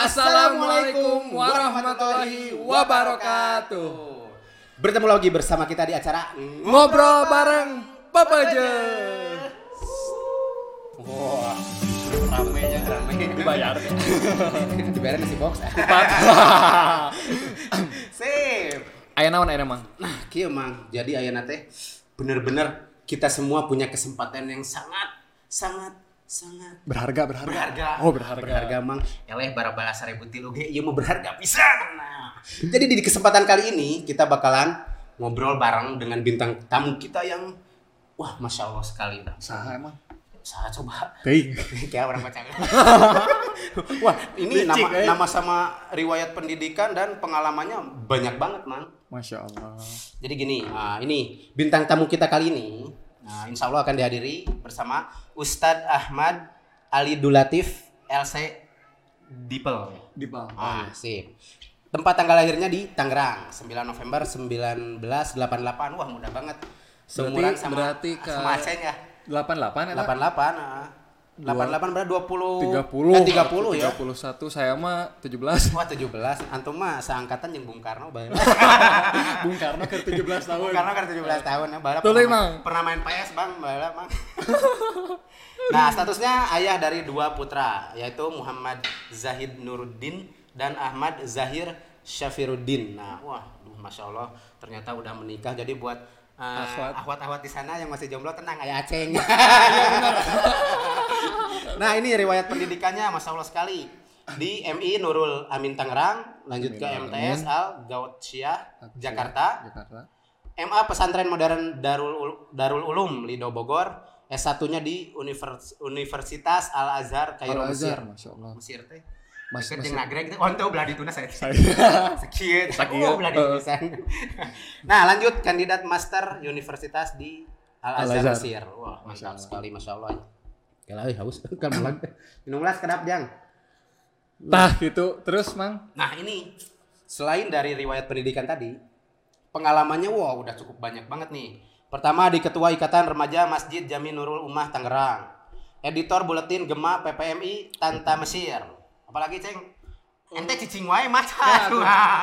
Assalamualaikum warahmatullahi wabarakatuh. Bertemu lagi bersama kita di acara Ngobrol bareng Papa Je. Wah, ramenya rame. Dibayar. Dibayarin nasi box. Sip. Aya naon aya mang? Nah, kieu mang. Jadi ayeuna teh bener-bener kita semua punya kesempatan yang sangat sangat sangat Berharga, berharga. berharga. Oh, berharga. Berharga mang. Eleh bara-bara seribu tilu ge ieu mah berharga pisan. Nah, jadi di kesempatan kali ini kita bakalan ngobrol bareng dengan bintang tamu kita yang wah masya Allah sekali. Nah, Saha emang? Saya coba Teuing. kayak orang pacaran. wah, ini Licik, nama eh. nama sama riwayat pendidikan dan pengalamannya banyak banget, Mang. Masya Allah. Jadi gini, nah, ini bintang tamu kita kali ini, nah, insya Allah akan dihadiri bersama Ustadz Ahmad Ali Dulatif LC Dipel. Di bang. Ah, sip. Tempat tanggal lahirnya di Tangerang, 9 November 1988. Wah, mudah banget. Seumuran Berarti- sama berarti ke- sama Aceh ya. 88 ya? 88. ah. 88 berarti 20 30. eh, 30 ya. 31 saya mah 17. Wah, 17. Antum mah seangkatan yang Bung Karno bae. Bung Karno ke 17 tahun. Bung Karno kan 17 tahun ya, balap. Tuh, pernah, pernah main PS, Bang, balap, Bang. nah, statusnya ayah dari dua putra, yaitu Muhammad Zahid Nuruddin dan Ahmad Zahir Syafiruddin. Nah, wah, duh, masya Allah, ternyata udah menikah. Jadi buat uh, Akhwat. ahwat-ahwat di sana yang masih jomblo tenang, ayah aceng. nah, ini riwayat pendidikannya, masya Allah sekali. Di MI Nurul Amin Tangerang, lanjut ke MTS Al Gautsyah Jakarta. Jakarta. MA Pesantren Modern Darul Ul- Darul Ulum Lido Bogor, S1-nya di Univers- Universitas Al Azhar Kairo Mesir. Al-Azhar, Masya Allah. Mesir teh. Mas- Mesir. jeung nagreg teh. Oh, belah dituna saya. Saya. Sekieu. Sakieu. Oh, belah Heeh. pisan. Nah, lanjut kandidat master universitas di Al Azhar. Mesir. Wah, mantap sekali Masya Allah. Gila, euy, haus. Kan melag. Minum las kedap, Jang. Tah gitu. Terus mang? Nah ini selain dari riwayat pendidikan tadi, pengalamannya wow udah cukup banyak banget nih. Pertama di Ketua Ikatan Remaja Masjid Jami Nurul Ummah Tangerang, editor buletin Gema PPMI Tanta Mesir. Apalagi ceng, ente cicing wae maca.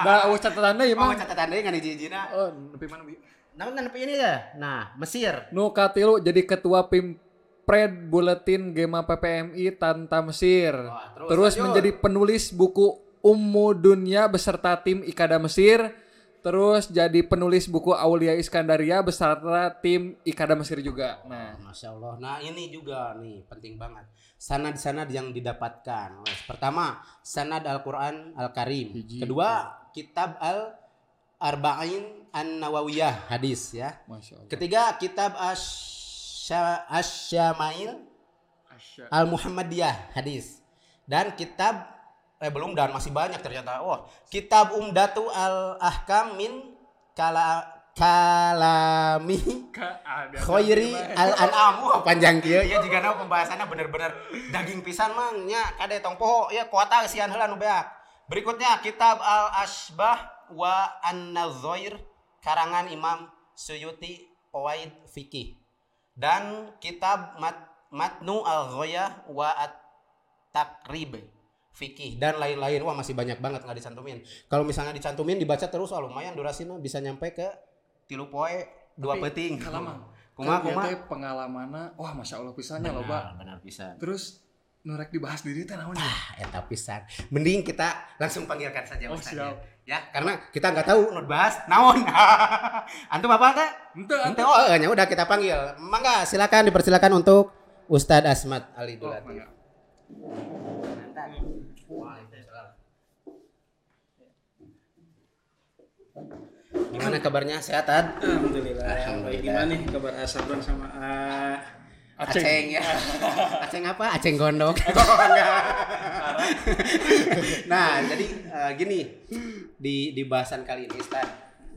Da eueuh catatan deui Mau mang. catatan deui ngan hiji-hijina. Oh, nepi mana bi? Namun nepi ini ya. Nah, Mesir. Nu katilu jadi ketua Pimpred Buletin Gema PPMI Tanta Mesir. Wah, terus terus lanjut. menjadi penulis buku Ummu Dunya beserta tim Ikada Mesir. Terus jadi penulis buku Aulia Iskandaria beserta tim Ikada Mesir juga. Nah, Masya Allah. Nah ini juga nih penting banget. Sanad-sanad yang didapatkan. Pertama, sanad Al-Quran Al-Karim. Kedua, kitab Al-Arba'in An-Nawawiyah hadis ya. Masya Allah. Ketiga, kitab Asy- Asy-Syamail Asya. Al-Muhammadiyah hadis. Dan kitab eh belum dan masih banyak ternyata. Wah, kitab Umdatu Al-Ahkam min kala kalami Khairi al an'am wah panjang kieu ya jika na pembahasannya bener-bener daging pisan mang. Nya kade tong poho ya kuota sian heula nu beak. Berikutnya kitab Al Asbah wa An Nazair karangan Imam Suyuti Qawaid Fikih. Dan kitab Mat Matnu Al Ghayah wa At Takrib fikih dan lain-lain. Wah masih banyak banget nggak dicantumin. Kalau misalnya dicantumin dibaca terus wah lumayan durasinya bisa nyampe ke tilu poe dua Tapi, peting kalama. kuma Kan kuma pengalamanna, wah masya Allah pisannya loh, Pak. benar bisa Terus nurek dibahas diri teh naon? Ya? eta pisan. Mending kita langsung panggilkan saja Oh, ustaznya. ya. Karena kita nggak tahu nu bahas naon. Antum apa teh Ente, Ente, oh ya udah kita panggil. Mangga silakan dipersilakan untuk Ustadz Asmat Ali Oh, Dulatif mangga. Gimana kabarnya? Sehat, Ad? Alhamdulillah. Alhamdulillah. Gimana nih kabar Asabran sama uh, Aceng. Aceng ya. Aceng apa? Aceng gondok. nah, jadi eh, gini di di bahasan kali ini, Ustaz,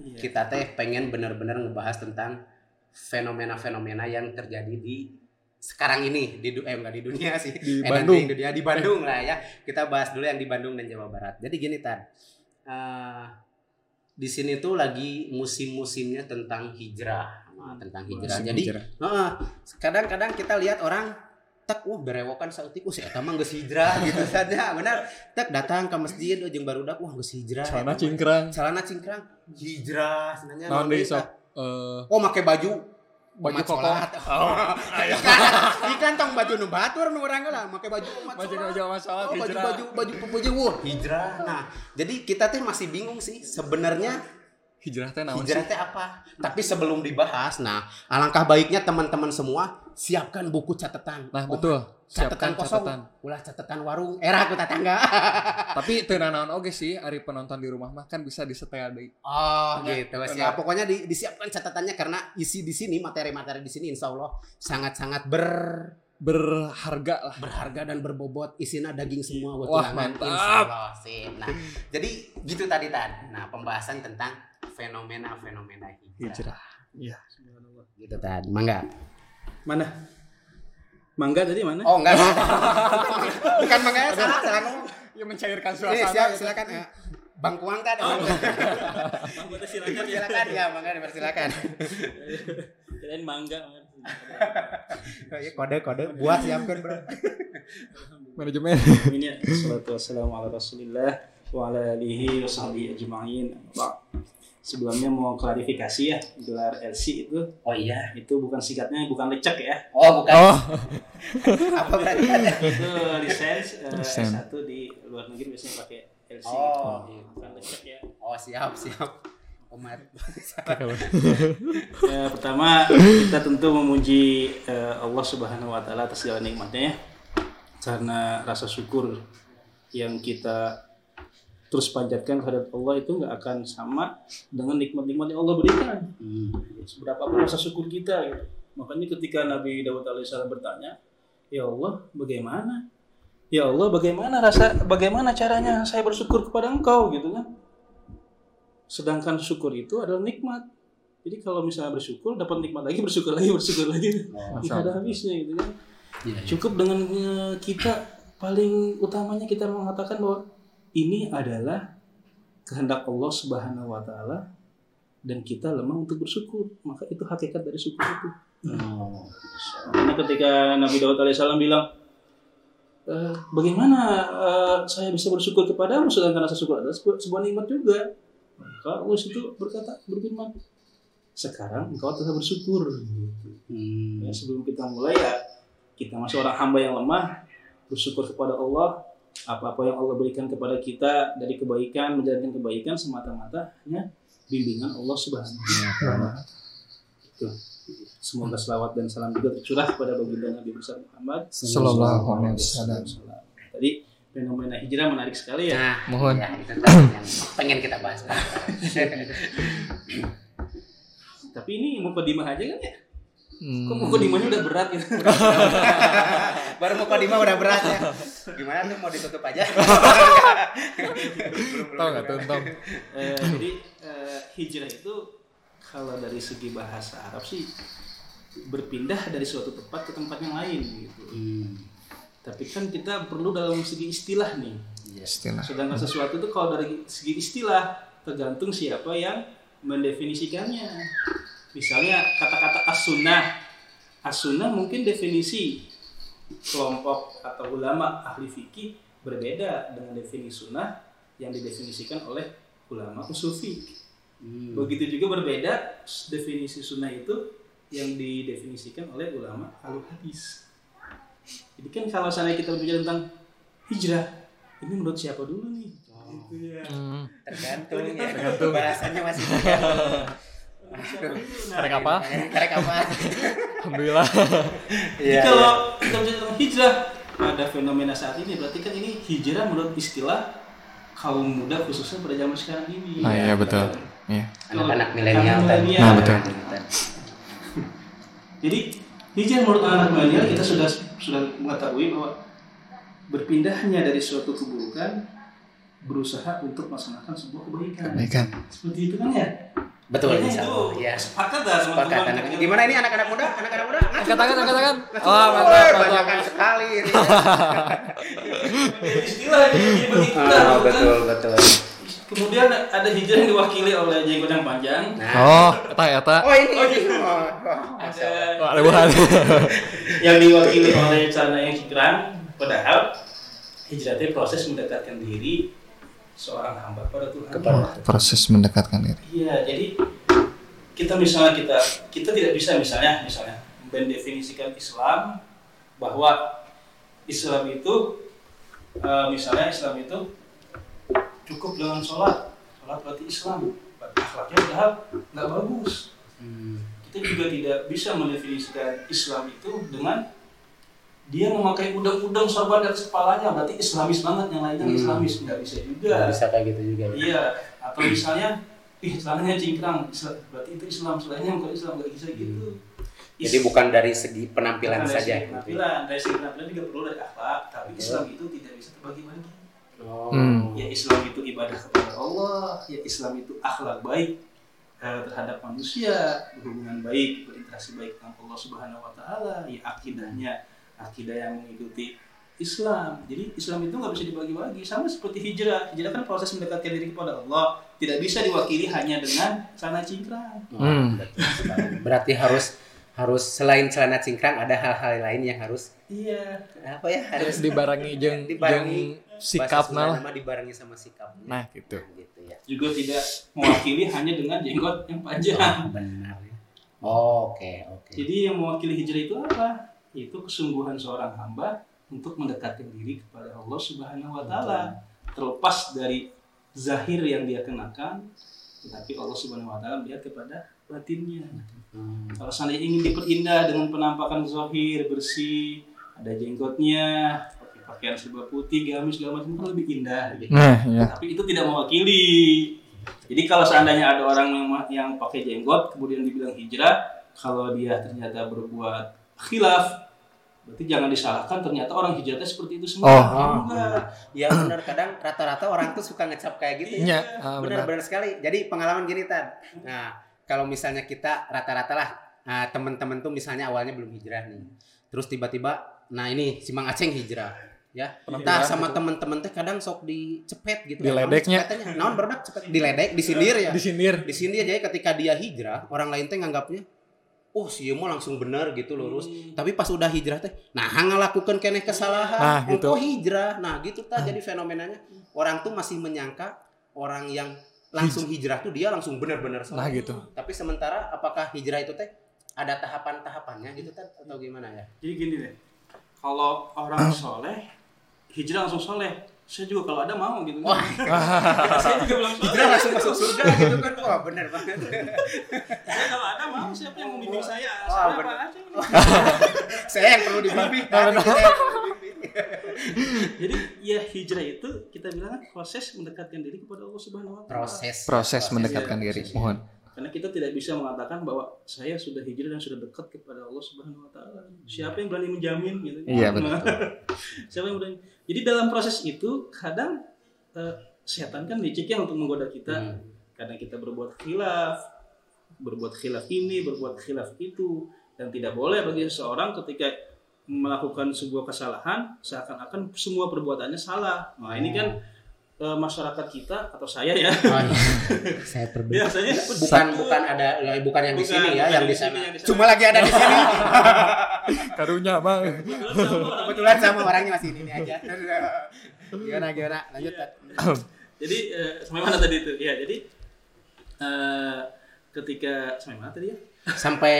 Iya. kita teh pengen benar-benar ngebahas tentang fenomena-fenomena yang terjadi di sekarang ini di eh enggak di dunia sih Di Eh, Bandung. di dunia di Bandung lah ya kita bahas dulu yang di Bandung dan Jawa Barat jadi gini tan Eh, di sini tuh lagi musim-musimnya tentang hijrah Nah, tentang hijrah Musim jadi. Heeh. kadang-kadang kita lihat orang tek wah berewokan saeutik uh si eta mah geus hijrah gitu saja benar tek datang ke masjid oh, jeung barudak wah geus hijrah Celana mah. cingkrang. celana cingkrang hijrah sebenarnya Naon deui sok? Eh, oh make baju Baju koko. sholat. iklan iklan tong baju nu batur nu urang lah make baju umat Baju sholat. baju umat sholat, Oh, baju hijrah. baju baju baju wah hijrah nah jadi kita tuh masih bingung sih sebenarnya hijrah teh naon hijrah teh apa tapi sebelum dibahas nah alangkah baiknya teman-teman semua siapkan buku catatan Nah, Oh, betul. catatan Siapkan kosong catatan. ulah catatan warung era aku tetangga Tapi teu naon oge sih ari penonton di rumah mah kan bisa disetel deui. oh Benar, gitu siap pokoknya di- disiapkan catatannya karena isi di sini materi-materi di sini insya Allah sangat-sangat ber Berharga lah. berharga dan berbobot isinya daging semua buat Wah, mantap. Insya Allah, sip. Nah, jadi gitu tadi Tan. Nah, pembahasan tentang fenomena-fenomena hijrah. Hijrah. Iya. Gitu Tan. Mangga. Mana? Mangga tadi mana? Oh, enggak. Bukan mangga, ya, salah, salah ngomong. Ya mencairkan Nih, siap, silakan. ya. Bang Kuang Tan. Oh, Mangga silakan ya. silakan ya, mangga dipersilakan. Kirain mangga. Ya, kode-kode buat siapkan, Bro. Manajemen. Ini ya. Wassalamu ala Rasulillah wa ala alihi wa sahbihi ajma'in. Sebelumnya mau klarifikasi ya, gelar LC itu Oh iya. itu bukan singkatnya bukan lecek ya. Oh, bukan. Oh, Apa berarti itu lisens eh, Lisensi. S1 di luar negeri biasanya pakai LC. Oh. bukan lecek ya. Oh, siap, siap. Umat. Ya, pertama kita tentu memuji eh, Allah Subhanahu wa taala atas segala nikmatnya ya. Karena rasa syukur yang kita terus panjatkan kepada Allah itu nggak akan sama dengan nikmat-nikmat yang Allah berikan. Hmm. Seberapa pun rasa syukur kita gitu. Makanya ketika Nabi Dawud alaihissalam bertanya, "Ya Allah, bagaimana? Ya Allah, bagaimana rasa bagaimana caranya saya bersyukur kepada Engkau?" gitu kan. Sedangkan syukur itu adalah nikmat. Jadi kalau misalnya bersyukur dapat nikmat lagi, bersyukur lagi, bersyukur lagi. Nggak ada habisnya gitu kan. Iya, iya. Cukup dengan eh, kita paling utamanya kita mengatakan bahwa ini adalah kehendak Allah Subhanahu wa taala dan kita lemah untuk bersyukur. Maka itu hakikat dari syukur itu. Oh. Karena ketika Nabi Daud alaihissalam bilang "Eh, bagaimana eh, saya bisa bersyukur kepadamu sedangkan rasa syukur adalah sebuah, sebuah nikmat juga. Maka Allah itu berkata berfirman, sekarang engkau telah bersyukur. Hmm. Ya, sebelum kita mulai ya kita masih orang hamba yang lemah bersyukur kepada Allah apa-apa yang Allah berikan kepada kita dari kebaikan menjalankan kebaikan semata-mata hanya bimbingan Allah Subhanahu wa taala. Itu. Semoga selawat dan salam juga tercurah kepada baginda Nabi besar Muhammad Sallallahu alaihi wasallam. Tadi fenomena hijrah menarik sekali ya. Nah, Mohon. ya, itu yang pengen kita bahas. Tapi ini mau kodimah aja kan ya? Kok Hmm. mau kodimahnya udah berat ya? Baru mau kodima udah berat ya. Gimana tuh mau ditutup aja? Tahu nggak tuh, Tom? Eh, jadi eh, hijrah itu kalau dari segi bahasa Arab sih berpindah dari suatu tempat ke tempat yang lain gitu. Hmm. Tapi kan kita perlu dalam segi istilah nih. Istilah. Sedangkan sesuatu itu kalau dari segi istilah tergantung siapa yang mendefinisikannya. Misalnya kata-kata as-sunnah. As-sunnah mungkin definisi kelompok atau ulama ahli fikih berbeda dengan definisi sunnah yang didefinisikan oleh ulama usul fikih. Hmm. Begitu juga berbeda definisi sunnah itu yang didefinisikan oleh ulama ahli hadis. Jadi kan kalau sana kita berbicara tentang hijrah, ini menurut siapa dulu nih? Gitu ya. Hmm. Tergantung ya. Tergantung. Bahasannya masih Nah, Karek apa? Karek apa? Alhamdulillah. Jadi kalau kita bicara tentang hijrah, ada fenomena saat ini berarti kan ini hijrah menurut istilah kaum muda khususnya pada zaman sekarang ini. Ah iya betul. Iya. Anak-anak milenial Anak tadi. milenial. Nah, betul. Jadi hijrah menurut anak milenial kita sudah sudah mengetahui bahwa berpindahnya dari suatu keburukan berusaha untuk melaksanakan sebuah kebaikan. Kebaikan. Seperti itu kan ya? Betul, insya itu Allah. Ya. sepakat dah Sepakat teman-teman. anak Gimana ini anak-anak muda? Anak-anak muda? Angkat tangan, angkat tangan. Oh, Oh, mantap, sekali ini. Istilah ini. Ah, bukan? betul, betul. Kemudian ada hijrah yang diwakili oleh jenggot yang panjang. Nah. Oh, eta eta. Oh ini. Oh, oh, Ada Wah, ada bukan. yang diwakili oleh celana yang cingkrang. Padahal hijrah itu proses mendekatkan diri seorang hamba pada Tuhan. Proses mendekatkan diri. Iya, jadi kita misalnya kita kita tidak bisa misalnya misalnya mendefinisikan Islam bahwa Islam itu eh, misalnya Islam itu cukup dengan sholat, sholat berarti Islam, berarti akhlaknya padahal nggak bagus. Hmm. Kita juga tidak bisa mendefinisikan Islam itu dengan dia memakai udang-udang sorban di atas kepalanya berarti Islamis banget yang lainnya Hmm. Islamis nggak bisa juga. Nggak bisa kayak gitu juga. ya. Iya, atau misalnya, ih celananya cingkrang, berarti itu Islam, selainnya bukan Islam, nggak bisa gitu. Jadi bukan dari segi penampilan Bukan dari saja. segi gitu. Penampilan, dari segi penampilan juga perlu dari akhlak, tapi Islam itu tidak bisa terbagi-bagi. Oh. Hmm. Ya Islam itu ibadah kepada Allah, ya Islam itu akhlak baik eh, terhadap manusia, berhubungan baik, berinteraksi baik dengan Allah Subhanahu Wa Taala, ya akidahnya, akidah yang mengikuti Islam. Jadi Islam itu nggak bisa dibagi-bagi, sama seperti hijrah. Hijrah kan proses mendekatkan diri kepada Allah, tidak bisa diwakili hanya dengan celana cingkrang. Oh, Hmm. berarti- harus harus selain celana cingkrang ada hal-hal lain yang harus Iya. apa ya harus dibarengi jeung Dibarengi jeung sikap nama dibarengi sama sikap. Nah, gitu. gitu ya. Juga tidak mewakili hanya dengan jenggot yang panjang. Benar ya. Oh, Oke, oke. Jadi yang mewakili hijrah itu apa? Itu kesungguhan seorang hamba untuk mendekatkan diri kepada Allah Subhanahu wa taala. Terlepas dari zahir yang dia kenakan, tetapi Allah Subhanahu wa taala melihat kepada batinnya. Hmm. Kalau seandainya ingin diperindah dengan penampakan zahir bersih, ada jenggotnya, pakai pakaian serba putih, gamis segala macam kan lebih indah. gitu. Nah, ya. Tapi itu tidak mewakili. Jadi kalau seandainya ada orang yang yang pakai jenggot kemudian dibilang hijrah, kalau dia ternyata berbuat khilaf, berarti jangan disalahkan ternyata orang hijrahnya seperti itu semua. Oh. Enggak. Ya benar kadang rata-rata orang tuh suka ngecap kayak gitu ya. Nya, ah, benar. Benar-benar sekali. Jadi pengalaman gini Tad. Nah, kalau misalnya kita rata-rata lah nah, teman-teman tuh misalnya awalnya belum hijrah nih. Terus tiba-tiba nah ini si Mang Aceng hijrah ya. Entah sama teman-teman teh kadang sok dicepet gitu. Diledeknya. Naon cepetnya? Naon barudak cepet diledek, disindir ya. Disindir. Disindir jadi ketika dia hijrah, orang lain teh nganggapnya Oh, si mau langsung bener gitu lurus. Tapi pas udah hijrah teh, nah ngelakukan keneh kesalahan. Nah, gitu. Engkau hijrah. Nah, gitu ta jadi fenomenanya. Orang tuh masih menyangka orang yang langsung hijrah tuh dia langsung benar-benar Nah, salah. gitu. Tapi sementara apakah hijrah itu teh ada tahapan-tahapannya gitu kan atau gimana ya? Jadi gini deh. Kalau orang soleh, hijrah langsung soleh. Saya juga kalau ada mau gitu. Wah. saya juga belum soleh. Hijrah langsung masuk surga gitu kan. Wah, bener banget. Saya kalau ada mau siapa yang membimbing saya? Wah, Saya bener. apa aja. Saya yang perlu dibimbing. Jadi ya hijrah itu kita bilang kan proses mendekatkan diri kepada Allah Subhanahu wa taala. Proses. Proses mendekatkan Iya, diri. proses. Mohon. Karena kita tidak bisa mengatakan bahwa saya sudah hijrah dan sudah dekat kepada Allah Subhanahu wa taala. Siapa yang berani menjamin gitu? Iya, betul. Siapa yang berani? Jadi dalam proses itu kadang eh, setan kan licik ya untuk menggoda kita. Hmm. Karena kita berbuat khilaf, berbuat khilaf ini, berbuat khilaf itu dan tidak boleh bagi seseorang ketika melakukan sebuah kesalahan seakan-akan semua perbuatannya salah. Nah, ini kan eh, masyarakat kita atau saya ya Oh, iya. Saya perbedaan. biasanya bukan bukan ada ya, bukan yang di Bukan, sini ya yang di di sana sini, yang di sana. cuma lagi ada di sini Karunya, Bang. kebetulan sama orangnya masih ini aja gimana gimana lanjut Tat. jadi eh, sampai mana tadi itu ya jadi eh, ketika sampai mana tadi ya sampai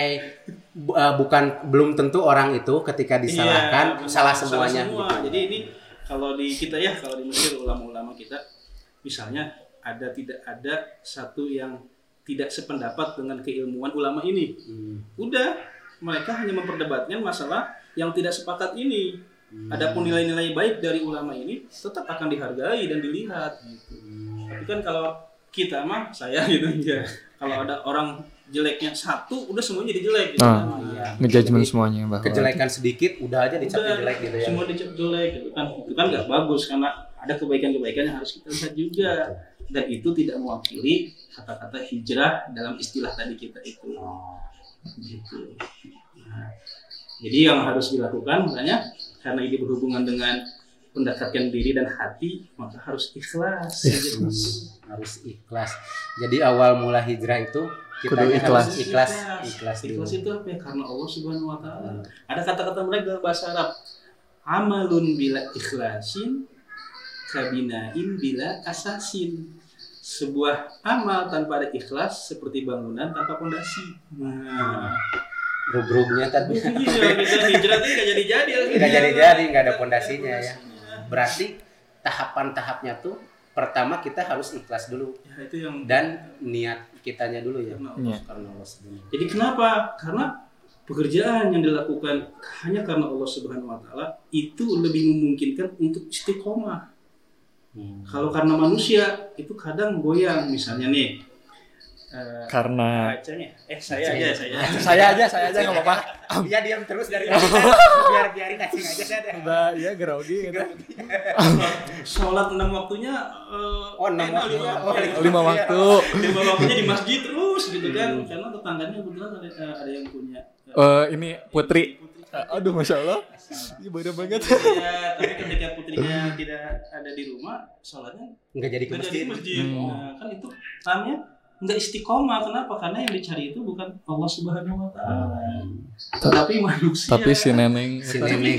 bu- eh, bukan belum tentu orang itu ketika disalahkan Iya, salah semuanya semua. gitu. jadi ini kalau di kita ya kalau di Mesir ulama-ulama kita misalnya ada tidak ada satu yang tidak sependapat dengan keilmuan ulama ini Hmm. udah mereka hanya memperdebatkan masalah yang tidak sepakat ini Hmm. Adapun nilai-nilai baik dari ulama ini tetap akan dihargai dan dilihat gitu. Tapi kan kalau kita mah saya gitu aja. Kalau ada orang jeleknya satu, udah semuanya jadi jelek gitu Ah, kan. iya. Ngejudgment Jadi, semuanya bahwa kejelekan sedikit udah aja Udah, jelek gitu ya Semua dicap jelek gitu kan. Itu kan nggak bagus karena ada kebaikan-kebaikan yang harus kita lihat juga. Dan itu tidak mewakili kata-kata hijrah dalam istilah tadi kita itu. Oh. gitu. Nah, jadi yang harus dilakukan makanya karena ini berhubungan dengan mendekatkan diri dan hati maka harus ikhlas. Gitu. harus ikhlas. Jadi awal mula hijrah itu kita Kudu ikhlas. harus ikhlas, ikhlas. Ikhlas itu apa ya? Karena Allah Subhanahu wa taala. Ada kata-kata mereka dalam bahasa Arab. Amalun bila ikhlasin kabinain bila asasin. Sebuah amal tanpa ada ikhlas seperti bangunan tanpa pondasi. Nah, Rub-rubnya tadi iya, kita hijrah itu nggak jadi-jadi. nggak jadi-jadi, nggak ada pondasinya ya. Berarti tahapan-tahapnya tuh pertama kita harus ikhlas dulu Ya, itu yang dan niat kitanya dulu ya. Karena Iya. Karena Allah sebenarnya. Jadi kenapa? Karena pekerjaan yang dilakukan hanya karena Allah Subhanahu wa taala itu lebih memungkinkan untuk istiqomah. Hmm. Kalau karena manusia itu kadang goyang misalnya nih. Eh, Karena. Eh saya aja saya. saya aja, saya aja nggak apa-apa. Dia diam terus dari biar biarin cacing aja saya. Udah, ya grogi gitu. Sholat enam waktunya eh, Oh, enam waktu. lima, Oh, Lima waktu. lima waktunya di masjid terus gitu kan karena tetangganya kebetulan ada, eh, ada yang punya ini Putri. Aduh, masya Allah. Ini beda banget. ya, tapi ketika putrinya tidak ada di rumah sholatnya Nggak jadi ke masjid. jadi masjid. Hmm. Nah, kan itu namanya nggak istiqomah. Kenapa? Karena yang dicari itu bukan Allah Subhanahu Wa Taala, tapi manusia. Tapi si Neneng Si Neneng.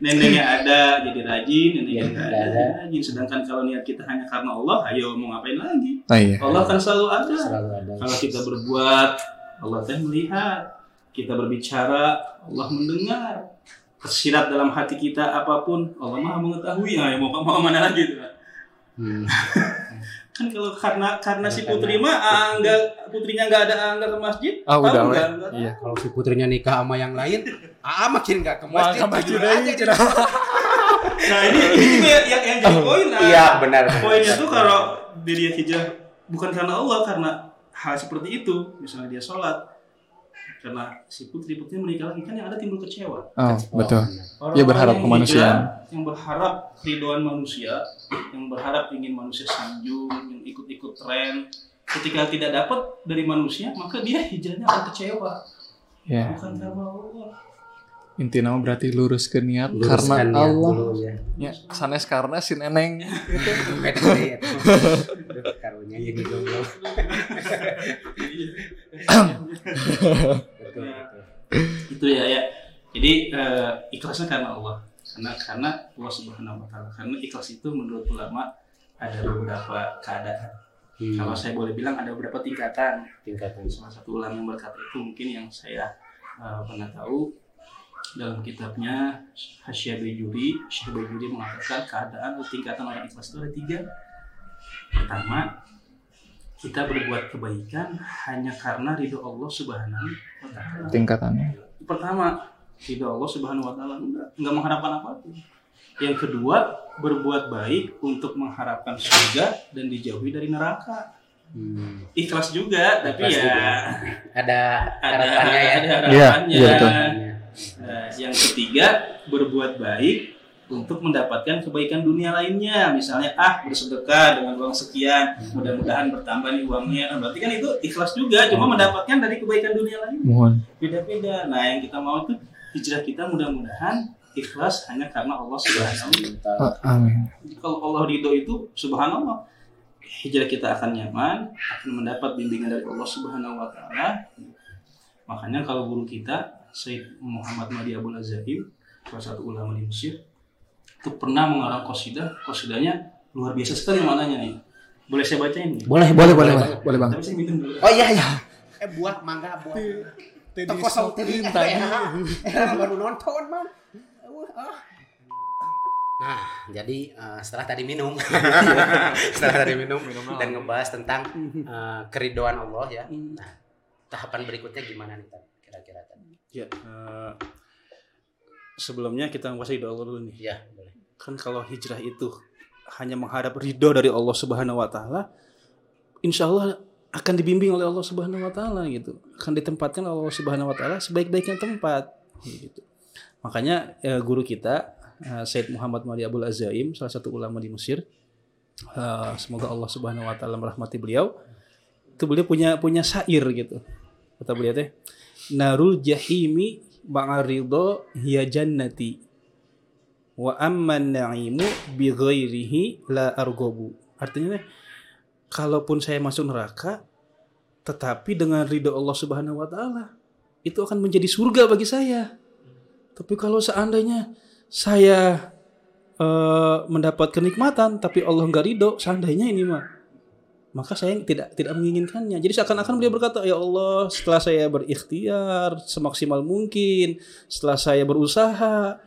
neneknya ada jadi rajin, neneknya Ya, nggak nggak ada jadi rajin. Sedangkan kalau niat kita hanya karena Allah, ayo mau ngapain lagi? Ah iya. Allah kan selalu ada. Selalu ada. Kalau kita berbuat, Allah teh melihat. Kita berbicara, Allah mendengar. Tersirat dalam hati kita apa pun, Allah maha mengetahui. Ah, ya mau mau mana lagi tuh? Hmm. kan kalau karena karena si putri mah ah, enggak putrinya enggak ada enggak ke masjid Ah tahu udah, nggak? weh. Nggak tahu. Iya. Kalau si putrinya nikah sama yang lain, ah makin nggak ke Wah, masjid. tidur aja, cenah. nah ini ini juga yang yang jadi poin nah Iya benar. poinnya tuh kalau dia dia hijrah bukan karena Allah karena hal seperti itu misalnya dia sholat karena si putri putri menikah lagi kan yang ada timbul kecewa Oh, betul. Orang-orang Iya, berharap yang kemanusiaan. hijrah, yang berharap keridoan manusia yang berharap ingin manusia sanjung yang ikut-ikut tren ketika tidak dapat dari manusia maka dia hijrahnya akan kecewa Ya, bukan karena Allah intinya mah berarti lurus ke niat Luruskan karena niat Allah. dulu ya. Ya, sanes karena si Neneng. Deh, ya. Aduh, Itu ya ya. Jadi eh, ikhlasnya karena Allah. Karena karena Allah Subhanahu Wa Taala. Karena ikhlas itu menurut ulama ada beberapa keadaan. Hmm. kalau saya boleh bilang ada beberapa tingkatan. Tingkatan. Salah satu ulama yang berkata itu mungkin yang saya eh, pernah tahu dalam kitabnya Hasyiah Bejuri Syekh Bejuri mengatakan keadaan atau tingkatan orang ikhlas itu ada tiga. Pertama kita berbuat kebaikan hanya karena ridho Allah Subhanahu wa taala. Tingkatannya. Pertama, ridho Allah Subhanahu wa taala enggak, enggak mengharapkan apa pun. Yang kedua, berbuat baik untuk mengharapkan surga dan dijauhi dari neraka. Hmm. Ikhlas juga, tapi Ikhlas ya juga. Ada ada harapannya ya. ada harapannya. iya betul. Nah, yang ketiga, berbuat baik untuk mendapatkan kebaikan dunia lainnya. Misalnya, ah bersedekah dengan uang sekian, mudah-mudahan bertambah nih uangnya. Nah, berarti kan itu ikhlas juga, cuma mendapatkan dari kebaikan dunia lain. Beda-beda. Nah, yang kita mau itu hijrah kita mudah-mudahan ikhlas hanya karena Allah Subhanahu wa taala. Ah, Amin. Kalau Allah ridho itu subhanallah hijrah kita akan nyaman, akan mendapat bimbingan dari Allah Subhanahu wa taala. Makanya kalau guru kita Said Muhammad Mahdi Abdul Azaim, salah satu ulama di Mesir, itu pernah mengarang qasidah, qasidahnya luar biasa sekali maknanya nih. Boleh saya bacain nih? Boleh, Boleh, boleh, boleh, boleh bang. Tapi saya minum dulu. Oh iya iya. Eh buah mangga buah. Toko saut tadi tadi. baru nonton bang. ah. Nah, jadi eh, setelah tadi minum, setelah tadi minum dan ngebahas tentang eh, keridoan Allah ya. Nah, tahapan berikutnya gimana nih Tan? kira-kira Tan? Ya, eh, sebelumnya kita menguasai doa Allah dulu nih. Ya, boleh. kan kalau hijrah itu hanya menghadap ridho dari Allah Subhanahu wa taala, insya Allah akan dibimbing oleh Allah Subhanahu wa taala gitu. Akan ditempatkan oleh Allah Subhanahu wa taala sebaik-baiknya tempat gitu. Makanya eh, guru kita eh, Said Muhammad Mali Abdul Azaim, salah satu ulama di Mesir. eh, semoga Allah Subhanahu wa taala merahmati beliau. Itu beliau punya punya syair gitu. Kata beliau teh, Narul jahimi ma'aridho hiya jannati wa amman na'imu bi ghairihi la argobu. Artinya kalaupun saya masuk neraka tetapi dengan ridho Allah Subhanahu wa taala itu akan menjadi surga bagi saya. Tapi kalau seandainya saya eh, mendapat kenikmatan tapi Allah nggak ridho, seandainya ini mah maka saya tidak tidak menginginkannya. Jadi seakan-akan beliau berkata, "Ya Allah, setelah saya berikhtiar semaksimal mungkin, setelah saya berusaha,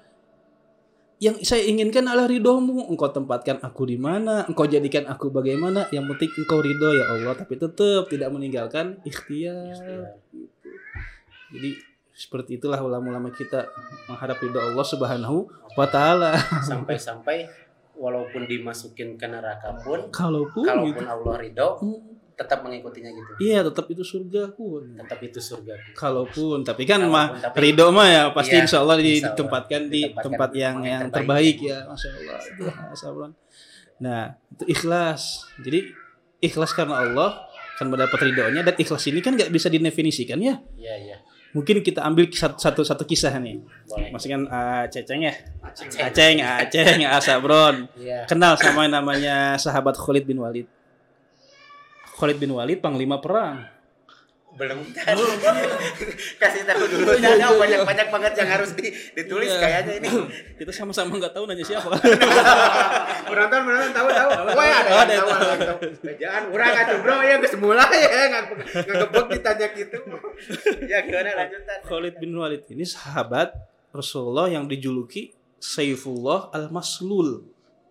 yang saya inginkan adalah ridhomu. Engkau tempatkan aku di mana, engkau jadikan aku bagaimana. Yang penting engkau ridho ya Allah, tapi tetap tidak meninggalkan ikhtiar. Gitu. Jadi seperti itulah ulama-ulama kita menghadap ridho Allah Subhanahu wa taala. Sampai-sampai walaupun dimasukin ke neraka pun, Kalaupun kalaupun gitu. Allah ridho, Hmm, tetap mengikutinya gitu. Iya, tetap itu surga pun. Tetap itu surga. Kalaupun, tapi kan mah ridho mah ya pasti Iya, insya Allah ditempatkan di Ditempatkan tempat yang yang yang terbaik. terbaik ya, masya Allah. Ya. Nah, itu ikhlas. Jadi ikhlas karena Allah kan mendapat ridhonya dan ikhlas ini kan nggak bisa didefinisikan ya. Iya, iya. Mungkin kita ambil satu satu, satu kisah nih. Maksudnya kan uh, Ceceng ya, Aceng. Aceng, Asabron. Iya. Kenal sama yang namanya sahabat Khalid bin Walid. Khalid bin Walid panglima perang. Belum. Kasih tahu dulu. Ada banyak-banyak banget yang harus di- ditulis Iya. kayaknya ini. Kita sama-sama nggak tahu nanya siapa. penonton penonton tahu tahu. Wah ada ada yang tahu. ada yang tahu. Jangan urang atuh bro ya geus mulai ya nggak gebek ditanya gitu. Ya gimana lanjutan. Khalid bin Walid ini sahabat Rasulullah yang dijuluki Saifullah al-Maslul,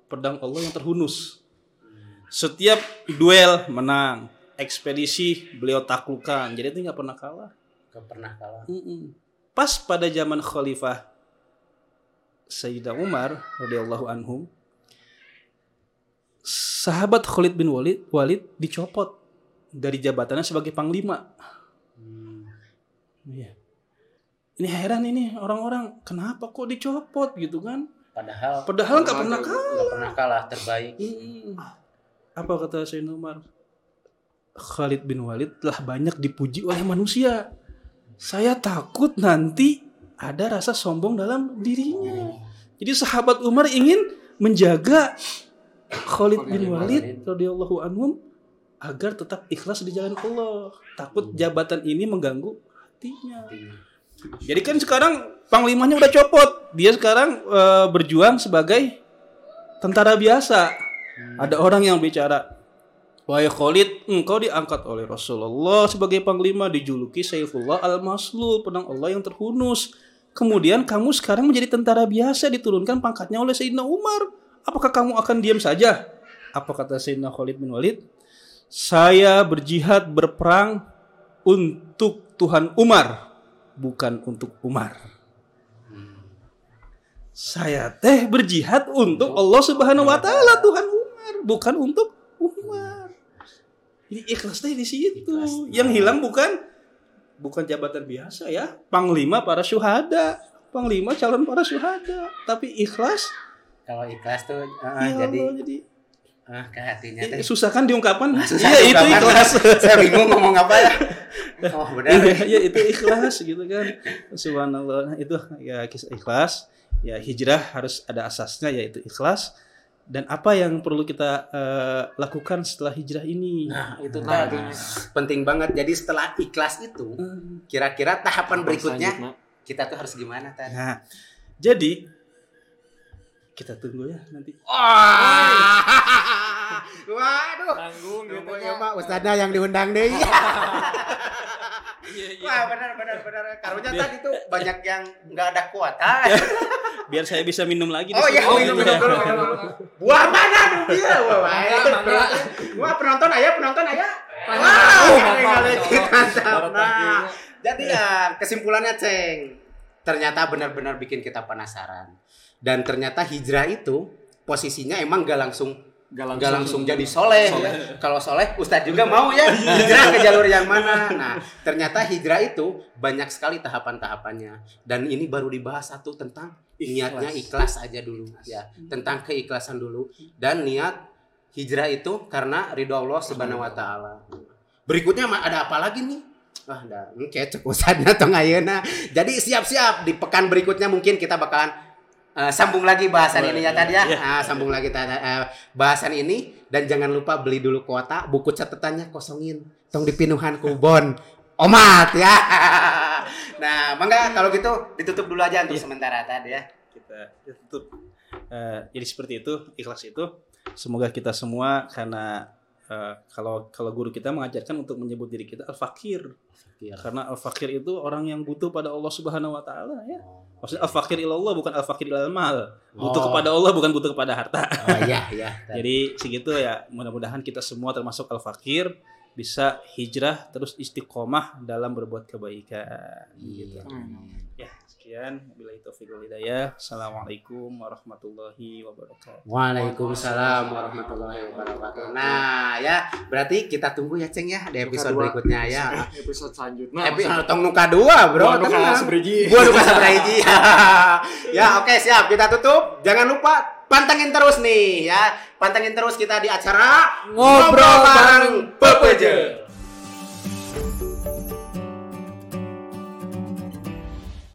pedang Allah yang terhunus. Setiap duel menang, ekspedisi beliau taklukkan. Jadi itu nggak pernah kalah. Gak pernah kalah. Pas pada zaman Khalifah Sayyidah Umar radhiyallahu anhum, sahabat Khalid bin Walid, Walid dicopot dari jabatannya sebagai panglima. Iya. Ini heran ini orang-orang kenapa kok dicopot gitu kan? Padahal Padahal nggak pernah kalah. nggak pernah kalah terbaik. Mm. Apa kata Sayyidina Umar? Khalid bin Walid telah banyak dipuji oleh manusia. Saya takut nanti ada rasa sombong dalam dirinya. Jadi sahabat Umar ingin menjaga Khalid bin Walid radhiyallahu anhum agar tetap ikhlas di jalan Allah. Takut jabatan ini mengganggu hatinya. Jadi kan sekarang panglimanya udah copot. Dia sekarang eh, berjuang sebagai tentara biasa. Ada orang yang bicara, Wahai Khalid, engkau diangkat oleh Rasulullah sebagai panglima dijuluki Saifullah al-Maslul, pedang Allah yang terhunus. Kemudian kamu sekarang menjadi tentara biasa diturunkan pangkatnya oleh Sayyidina Umar. Apakah kamu akan diam saja? Apa kata Sayyidina Khalid bin Walid? Saya berjihad berperang untuk Tuhan Umar, bukan untuk Umar. Saya teh berjihad untuk Allah Subhanahu wa taala Tuhan Umar, bukan untuk Umar. Ini ikhlas teh di situ. Ikhlas. Yang hilang bukan bukan jabatan biasa ya, panglima para syuhada, panglima calon para syuhada, tapi ikhlas Kalau ikhlas tuh ah, ya jadi Allah, jadi ah, ke hatinya eh, teh. susah kan diungkapkan? Susah Iya itu ikhlas. Saya bingung ngomong apa ya. Oh benar. Iya, ya, itu ikhlas gitu kan. Subhanallah. Nah, itu ya kisah ikhlas. Ya hijrah harus ada asasnya yaitu ikhlas. Dan apa yang perlu kita eh, lakukan setelah hijrah ini? Nah, itu Nah, tadi penting banget. Jadi setelah ikhlas itu, Hmm. kira-kira tahapan berikutnya Selanjutnya. kita tuh harus gimana tadi? Nah, jadi kita tunggu ya nanti. Wah. Waduh. Tanggung gitu Tunggu ya. ya, Pak. Ustadznya yang diundang deh. Iya, iya. Wah, benar benar benar. Karunya tadi tuh banyak yang nggak ada kuota. Biar saya bisa minum lagi. di Oh iya, minum minum dulu. minum dulu. Buah mana tuh dia? Mangga, mangga. Wah, penonton ayah, penonton ayah. Mantap. Nah, jadi ya kesimpulannya, Ceng. Ternyata benar-benar bikin kita penasaran. Dan ternyata hijrah itu posisinya emang gak langsung Gak nggak langsung jadi soleh, ya. Kalau soleh, Ustadz juga mau ya hijrah ke jalur yang mana. Nah, ternyata hijrah itu banyak sekali tahapan-tahapannya. Dan ini baru dibahas satu tentang niatnya ikhlas aja dulu, ya. Tentang keikhlasan dulu dan niat hijrah itu karena ridho Allah Subhanahu Wa Taala. Berikutnya ada apa lagi nih? Wah, ada ini kecek Ustadznya atau ayeuna. Jadi siap-siap di pekan berikutnya mungkin kita bakalan eh, sambung lagi bahasan Boleh, ini ya tadi ya. iya. Ah, sambung lagi tadi eh, bahasan ini dan jangan lupa beli dulu kuota, buku catatannya kosongin. Tong dipinuhan ku bon. Omat ya. nah, mangga kalau gitu ditutup dulu aja untuk Iya. sementara tadi ya. kita tutup Eh, jadi seperti itu ikhlas itu semoga kita semua karena eh, kalau kalau guru kita mengajarkan untuk menyebut diri kita al fakir. Karena al fakir itu orang yang butuh pada Allah Subhanahu Wa Taala ya. Maksudnya al fakir ilallah bukan al fakir ilal mal butuh Oh. kepada Allah bukan butuh kepada harta. Oh iya iya. jadi segitu ya. Mudah-mudahan kita semua termasuk al fakir bisa hijrah terus istiqomah dalam berbuat kebaikan. Gitu. Ya, sekian. Bila itu hidayah. Assalamualaikum warahmatullahi wabarakatuh. Waalaikumsalam warahmatullahi wabarakatuh. Nah, ya berarti kita tunggu ya Ceng ya di episode dua. berikutnya ya. episode selanjutnya Epi, tong nuka dua bro. Gua nuka sebriji. Gua nuka sebriji. ya oke siap kita tutup. Jangan lupa pantengin terus nih ya. Pantengin terus kita di acara Ngobrol bareng Pepeje.